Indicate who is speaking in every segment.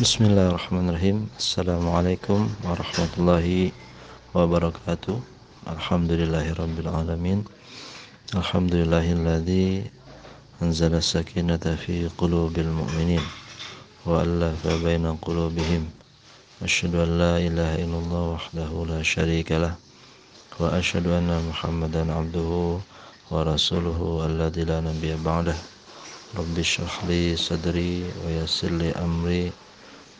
Speaker 1: بسم الله الرحمن الرحيم السلام عليكم ورحمة الله وبركاته الحمد لله رب العالمين الحمد لله الذي أنزل السكينة في قلوب المؤمنين وألف بين قلوبهم أشهد أن لا إله إلا الله وحده لا شريك له وأشهد أن محمدا عبده ورسوله الذي لا نبي بعده رب اشرح لي صدري ويسر لي أمري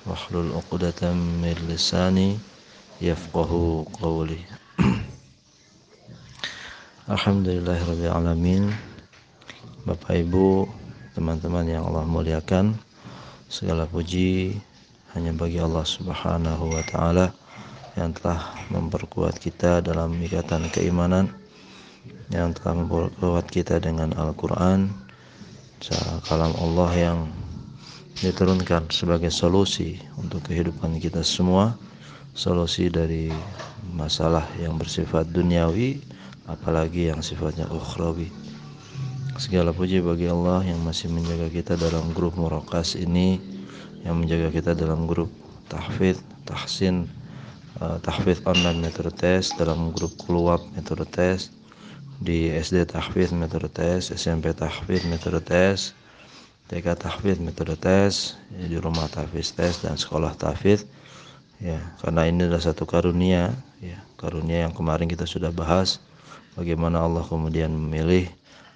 Speaker 1: 'uqdatam min lisani yafqahu qawli. Alhamdulillahirabbil alamin. Bapak Ibu teman-teman yang Allah muliakan segala puji hanya bagi Allah Subhanahu wa taala yang telah memperkuat kita dalam ikatan keimanan yang telah memperkuat kita dengan Al-Qur'an. Kalam Allah yang diturunkan sebagai solusi untuk kehidupan kita semua solusi dari masalah yang bersifat duniawi apalagi yang sifatnya ukhrawi. Segala puji bagi Allah yang masih menjaga kita dalam grup murakas ini yang menjaga kita dalam grup tahfidz tahsin uh, tahfidz online metode tes dalam grup keluar metode tes di SD tahfidz metode tes SMP tahfidz metode tes TK tahfidz metode tes ya, di rumah tahfidz tes dan sekolah tahfidz. Ya karena ini adalah satu karunia ya karunia yang kemarin kita sudah bahas. Bagaimana Allah kemudian memilih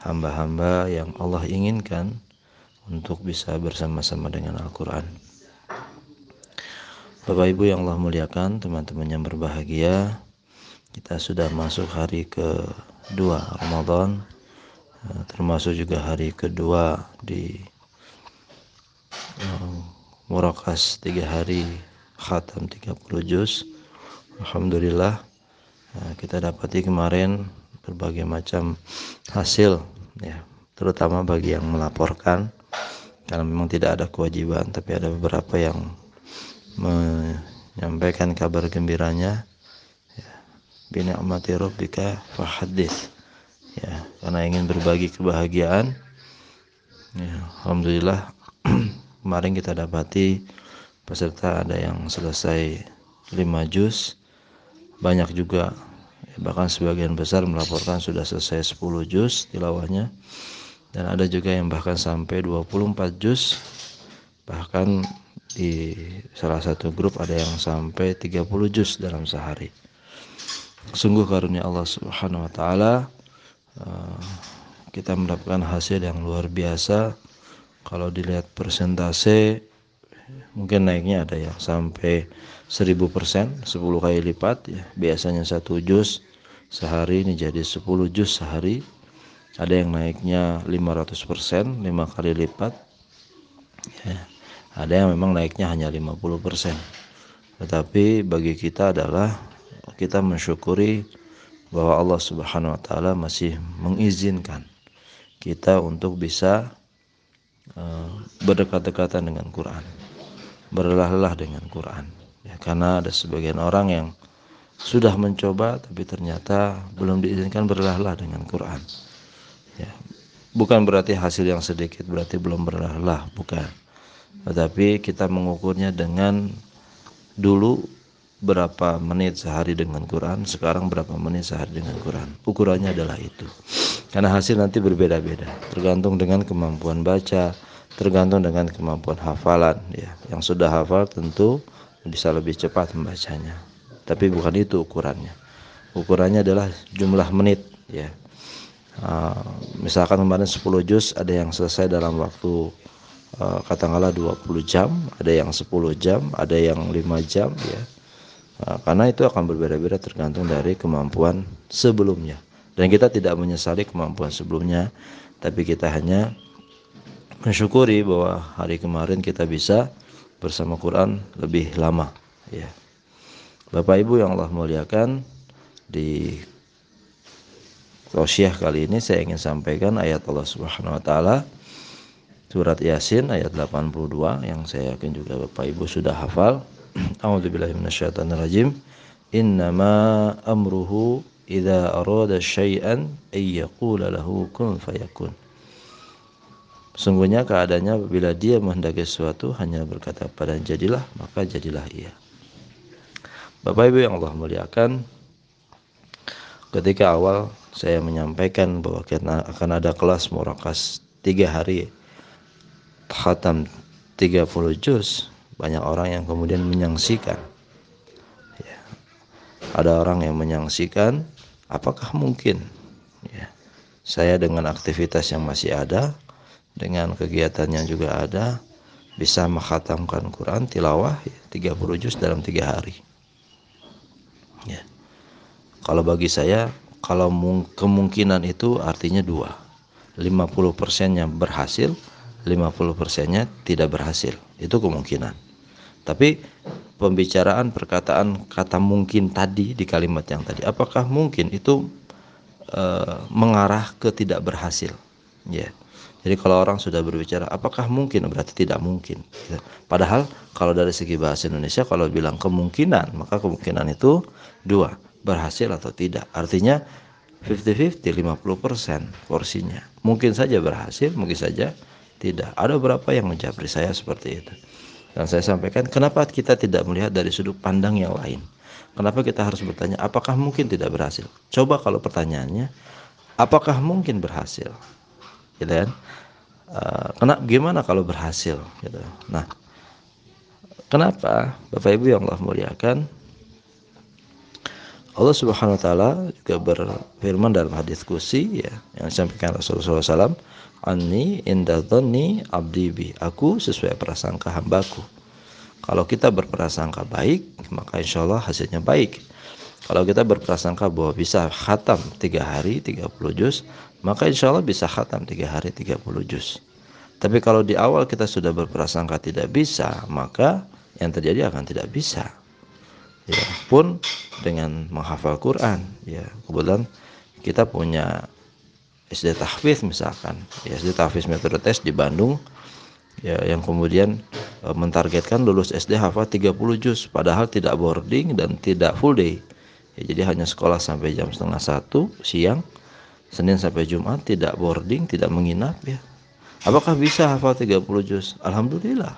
Speaker 1: hamba-hamba yang Allah inginkan untuk bisa bersama-sama dengan Al-Quran. Bapak Ibu yang Allah muliakan teman-teman yang berbahagia kita sudah masuk hari kedua Ramadan. Eh, termasuk juga hari kedua di murakas tiga hari khatam 30 juz. Alhamdulillah eh, kita dapati kemarin berbagai macam hasil ya terutama bagi yang melaporkan. Karena memang tidak ada kewajiban tapi ada beberapa yang menyampaikan kabar gembiranya ya. Bina amati rabbika fahadith ya karena ingin berbagi kebahagiaan ya. Alhamdulillah kemarin kita dapati peserta ada yang selesai 5 juz. Banyak juga bahkan sebagian besar melaporkan sudah selesai 10 juz tilawahnya dan ada juga yang bahkan sampai 24 juz. Bahkan di salah satu grup ada yang sampai 30 juz dalam sehari. Sungguh karunia Allah Subhanahu wa taala eh, kita mendapatkan hasil yang luar biasa kalau dilihat persentase mungkin naiknya ada yang sampai 1000 persen 10 kali lipat ya. Biasanya satu juz sehari ini jadi 10 juz sehari. Ada yang naiknya 500 persen 5 kali lipat. Ya ada yang memang naiknya hanya 50 persen. Tetapi bagi kita adalah kita mensyukuri bahwa Allah Subhanahu wa taala masih mengizinkan kita untuk bisa berdekat-dekatan dengan Quran. Berlelah-lelah dengan Quran. Ya karena ada sebagian orang yang sudah mencoba tapi ternyata belum diizinkan berlelah-lelah dengan Quran. Ya bukan berarti hasil yang sedikit berarti belum berlelah-lelah bukan. Tetapi kita mengukurnya dengan dulu berapa menit sehari dengan Quran sekarang berapa menit sehari dengan Quran? Ukurannya adalah itu. Karena hasil nanti berbeda-beda. Tergantung dengan kemampuan baca tergantung dengan kemampuan hafalan ya. Yang sudah hafal tentu bisa lebih cepat membacanya. Tapi bukan itu ukurannya. Ukurannya adalah jumlah menit ya. Uh, misalkan kemarin 10 juz ada yang selesai dalam waktu uh, katakanlah 20 jam ada yang 10 jam ada yang 5 jam ya karena itu akan berbeda-beda tergantung dari kemampuan sebelumnya dan kita tidak menyesali kemampuan sebelumnya tapi kita hanya mensyukuri bahwa hari kemarin kita bisa bersama Quran lebih lama ya Bapak Ibu yang Allah muliakan di Tausiah kali ini saya ingin sampaikan ayat Allah Subhanahu wa taala surat Yasin ayat 82 yang saya yakin juga Bapak Ibu sudah hafal. A'udzubillahi minasyaitonirrajim. Innama amruhu idza arada syai'an ay yaqula lahu kun fayakun Sungguhnya keadaannya bila dia menghendaki sesuatu hanya berkata pada jadilah maka jadilah ia. Bapak Ibu yang Allah muliakan, ketika awal saya menyampaikan bahwa kita akan ada kelas murakas tiga hari khatam 30 juz banyak orang yang kemudian menyaksikan. Ya. ada orang yang menyaksikan apakah mungkin? Ya. Saya dengan aktivitas yang masih ada dengan kegiatan yang juga ada bisa menghatamkan Quran tilawah ya, 30 juz dalam tiga hari. Ya. Kalau bagi saya kalau kemungkinan itu artinya dua. 50 persennya berhasil 50 persennya tidak berhasil. Itu kemungkinan tapi pembicaraan perkataan kata mungkin tadi di kalimat yang tadi apakah mungkin itu e, mengarah ke tidak berhasil ya yeah. jadi kalau orang sudah berbicara apakah mungkin berarti tidak mungkin padahal kalau dari segi bahasa Indonesia kalau bilang kemungkinan maka kemungkinan itu dua berhasil atau tidak. Artinya 50-50, 50% porsinya. Mungkin saja berhasil, mungkin saja tidak. Ada beberapa yang menjabri saya seperti itu. Dan saya sampaikan, kenapa kita tidak melihat dari sudut pandang yang lain? Kenapa kita harus bertanya, apakah mungkin tidak berhasil? Coba kalau pertanyaannya, apakah mungkin berhasil? Gitu kan? Uh, kena, gimana kalau berhasil? Gitu. Nah, kenapa Bapak Ibu yang Allah muliakan? Allah Subhanahu wa taala juga berfirman dalam hadis kursi ya yang disampaikan Rasulullah SAW Ani inda dhanni abdi bi. Aku sesuai prasangka hambaku. Kalau kita berprasangka baik maka insya Allah hasilnya baik. Kalau kita berprasangka bahwa bisa khatam tiga hari 30 juz maka insya Allah bisa khatam tiga hari 30 juz. Tapi kalau di awal kita sudah berprasangka tidak bisa maka yang terjadi akan tidak bisa ya pun dengan menghafal Quran ya. Kebetulan kita punya SD tahfiz misalkan. Ya SD tahfiz metode tes di Bandung ya yang kemudian e, mentargetkan lulus SD hafal 30 juz padahal tidak boarding dan tidak full day. Ya, jadi hanya sekolah sampai jam setengah satu siang Senin sampai Jumat tidak boarding tidak menginap ya. Apakah bisa hafal 30 juz? Alhamdulillah.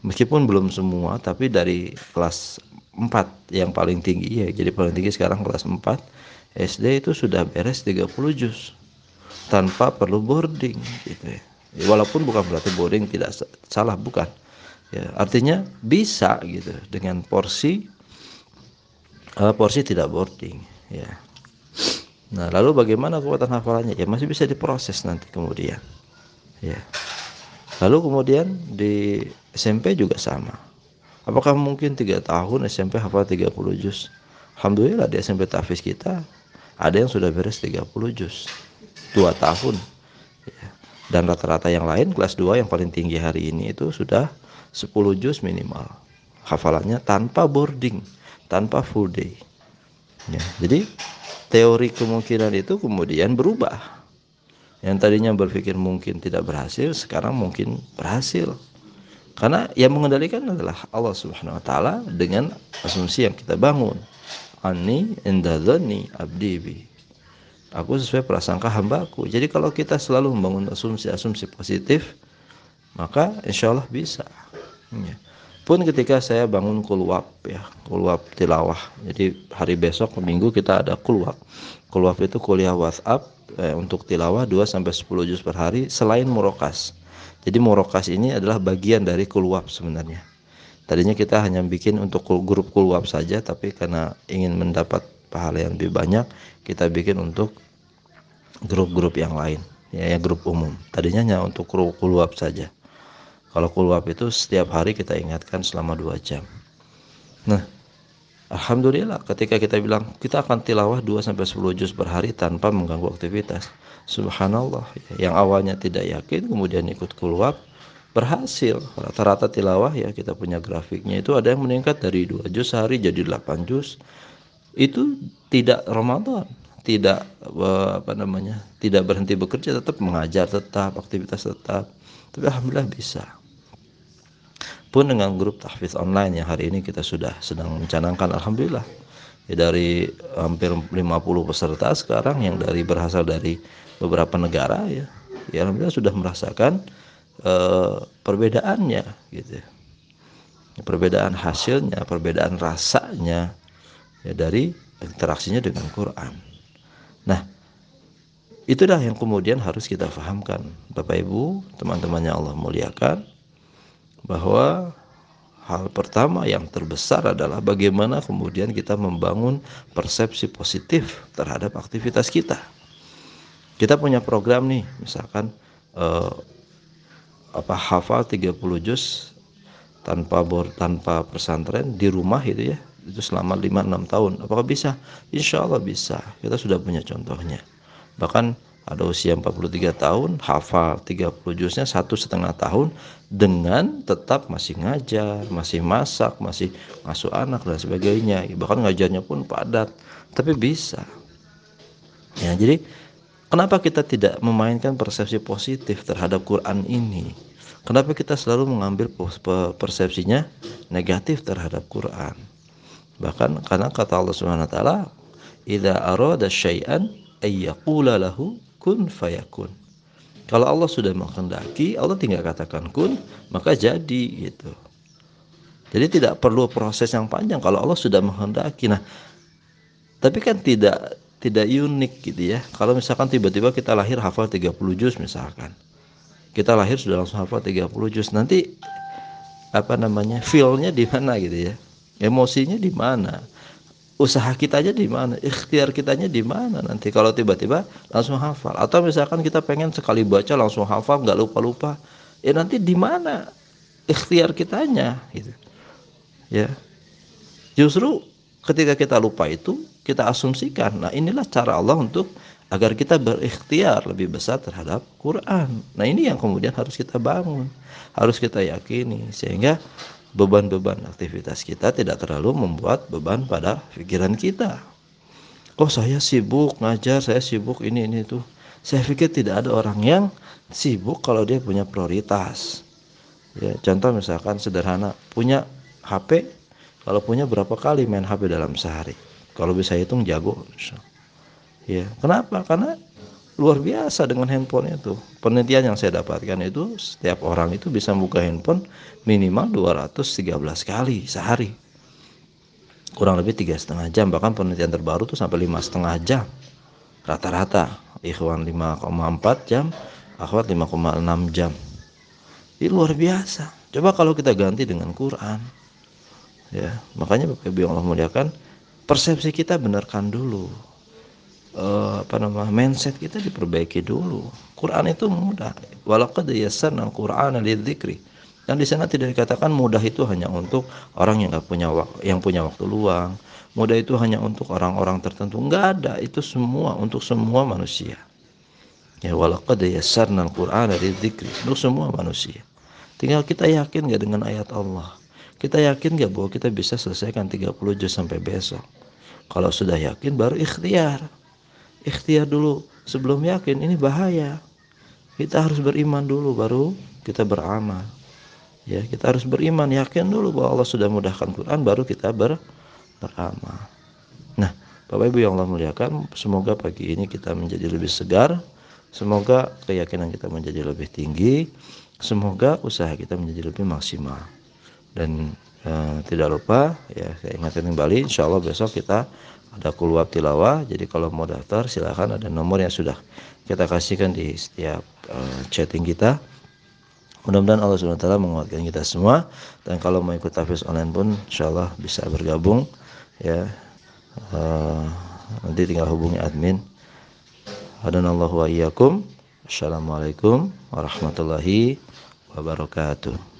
Speaker 1: Meskipun belum semua tapi dari kelas 4 yang paling tinggi ya jadi paling tinggi sekarang kelas 4 SD itu sudah beres 30 juz tanpa perlu boarding gitu ya. ya walaupun bukan berarti boarding tidak salah bukan. Ya artinya bisa gitu dengan porsi uh, porsi tidak boarding ya. Nah lalu bagaimana kekuatan hafalannya? Ya masih bisa diproses nanti kemudian ya. Lalu kemudian di SMP juga sama Apakah mungkin tiga tahun SMP hafal 30 juz? Alhamdulillah di SMP Tafis kita ada yang sudah beres 30 juz. Dua tahun. Ya. Dan rata-rata yang lain kelas 2 yang paling tinggi hari ini itu sudah 10 juz minimal. Hafalannya tanpa boarding, tanpa full day. Ya. Jadi teori kemungkinan itu kemudian berubah. Yang tadinya berpikir mungkin tidak berhasil, sekarang mungkin berhasil. Karena yang mengendalikan adalah Allah Subhanahu wa taala dengan asumsi yang kita bangun. Ani indadzani abdi bi. Aku sesuai prasangka hambaku. Jadi kalau kita selalu membangun asumsi-asumsi positif, maka insya Allah bisa. Ya. Pun ketika saya bangun kulwap ya, kulwap tilawah. Jadi hari besok minggu kita ada kulwap. Kulwap itu kuliah WhatsApp eh, untuk tilawah 2 sampai 10 juz per hari selain murokas. Jadi murokas ini adalah bagian dari kulwap sebenarnya. Tadinya kita hanya bikin untuk grup kulwap saja, tapi karena ingin mendapat pahala yang lebih banyak, kita bikin untuk grup-grup yang lain, ya, ya grup umum. Tadinya hanya untuk kulwap saja. Kalau kulwap itu setiap hari kita ingatkan selama dua jam. Nah, Alhamdulillah ketika kita bilang kita akan tilawah 2 sampai 10 juz per hari tanpa mengganggu aktivitas. Subhanallah, yang awalnya tidak yakin kemudian ikut keluar berhasil. Rata-rata tilawah ya kita punya grafiknya itu ada yang meningkat dari 2 juz sehari jadi 8 juz. Itu tidak Ramadan, tidak apa namanya? tidak berhenti bekerja, tetap mengajar, tetap aktivitas tetap. Tapi alhamdulillah bisa pun dengan grup tahfiz online yang hari ini kita sudah sedang mencanangkan alhamdulillah. Ya dari hampir 50 peserta sekarang yang dari berasal dari beberapa negara ya ya alhamdulillah sudah merasakan uh, perbedaannya gitu perbedaan hasilnya perbedaan rasanya ya dari interaksinya dengan Quran. Nah itulah yang kemudian harus kita fahamkan. Bapak Ibu teman-teman yang Allah muliakan bahwa hal pertama yang terbesar adalah bagaimana kemudian kita membangun persepsi positif terhadap aktivitas kita. Kita punya program nih, misalkan eh, apa hafal 30 juz tanpa bor tanpa pesantren di rumah itu ya itu selama 5-6 tahun. Apakah bisa? Insya Allah bisa. Kita sudah punya contohnya. Bahkan ada usia 43 tahun hafal 30 juznya satu setengah tahun dengan tetap masih ngajar masih masak masih masuk anak dan sebagainya. Bahkan ngajarnya pun padat tapi bisa. Ya jadi kenapa kita tidak memainkan persepsi positif terhadap Quran ini? Kenapa kita selalu mengambil persepsinya negatif terhadap Quran? Bahkan karena kata Allah Subhanahu wa taala idza arada syai'an ayyaqula kun fayakun. Kalau Allah sudah menghendaki, Allah tinggal katakan kun, maka jadi gitu. Jadi tidak perlu proses yang panjang kalau Allah sudah menghendaki. Nah, tapi kan tidak tidak unik gitu ya. Kalau misalkan tiba-tiba kita lahir hafal 30 juz misalkan. Kita lahir sudah langsung hafal 30 juz. Nanti apa namanya? feel-nya di mana gitu ya. Emosinya di mana? Usaha kita aja di mana, ikhtiar kitanya di mana nanti kalau tiba-tiba langsung hafal atau misalkan kita pengen sekali baca langsung hafal nggak lupa-lupa, ya nanti di mana ikhtiar kitanya gitu. Ya. Justru ketika kita lupa itu kita asumsikan. Nah, inilah cara Allah untuk agar kita berikhtiar lebih besar terhadap Quran. Nah, ini yang kemudian harus kita bangun, harus kita yakini sehingga beban-beban aktivitas kita tidak terlalu membuat beban pada pikiran kita. Oh saya sibuk ngajar, saya sibuk ini ini itu. Saya pikir tidak ada orang yang sibuk kalau dia punya prioritas. Ya, contoh misalkan sederhana, punya HP, kalau punya berapa kali main HP dalam sehari? Kalau bisa hitung jago. Ya, kenapa? Karena luar biasa dengan handphone itu. Penelitian yang saya dapatkan itu setiap orang itu bisa buka handphone minimal 213 kali sehari. Kurang lebih tiga setengah jam bahkan penelitian terbaru tuh sampai lima setengah jam rata-rata. Ikhwan 5,4 jam, akhwat 5,6 jam. Ini luar biasa. Coba kalau kita ganti dengan Quran. Ya, makanya Bapak Ibu yang Allah muliakan, persepsi kita benarkan dulu uh, apa nama mindset kita diperbaiki dulu. Quran itu mudah. Walaqad yassarna al-Qur'ana lidzikri. Dan di sana tidak dikatakan mudah itu hanya untuk orang yang nggak punya yang punya waktu luang. Mudah itu hanya untuk orang-orang tertentu. Enggak ada, itu semua untuk semua manusia. Ya walaqad yassarna al-Qur'ana lidzikri. Untuk semua manusia. Tinggal kita yakin nggak dengan ayat Allah. Kita yakin nggak bahwa kita bisa selesaikan 30 juz sampai besok. Kalau sudah yakin baru ikhtiar ikhtiar dulu. Sebelum yakin ini bahaya. Kita harus beriman dulu baru kita beramal. Ya kita harus beriman yakin dulu bahwa Allah sudah mudahkan Quran baru kita ber beramal. Nah Bapak Ibu yang Allah muliakan semoga pagi ini kita menjadi lebih segar. Semoga keyakinan kita menjadi lebih tinggi. Semoga usaha kita menjadi lebih maksimal. Dan uh, tidak lupa ya saya ingatkan kembali insya Allah besok kita ada kulwab tilawah jadi kalau mau daftar silahkan ada nomor yang sudah kita kasihkan di setiap uh, chatting kita. Mudah-mudahan Allah SWT menguatkan kita semua. Dan kalau mau ikut tafis online pun insya Allah bisa bergabung ya. Uh, nanti tinggal hubungi admin. Hadanallahu wa iyyakum. Assalamualaikum warahmatullahi wabarakatuh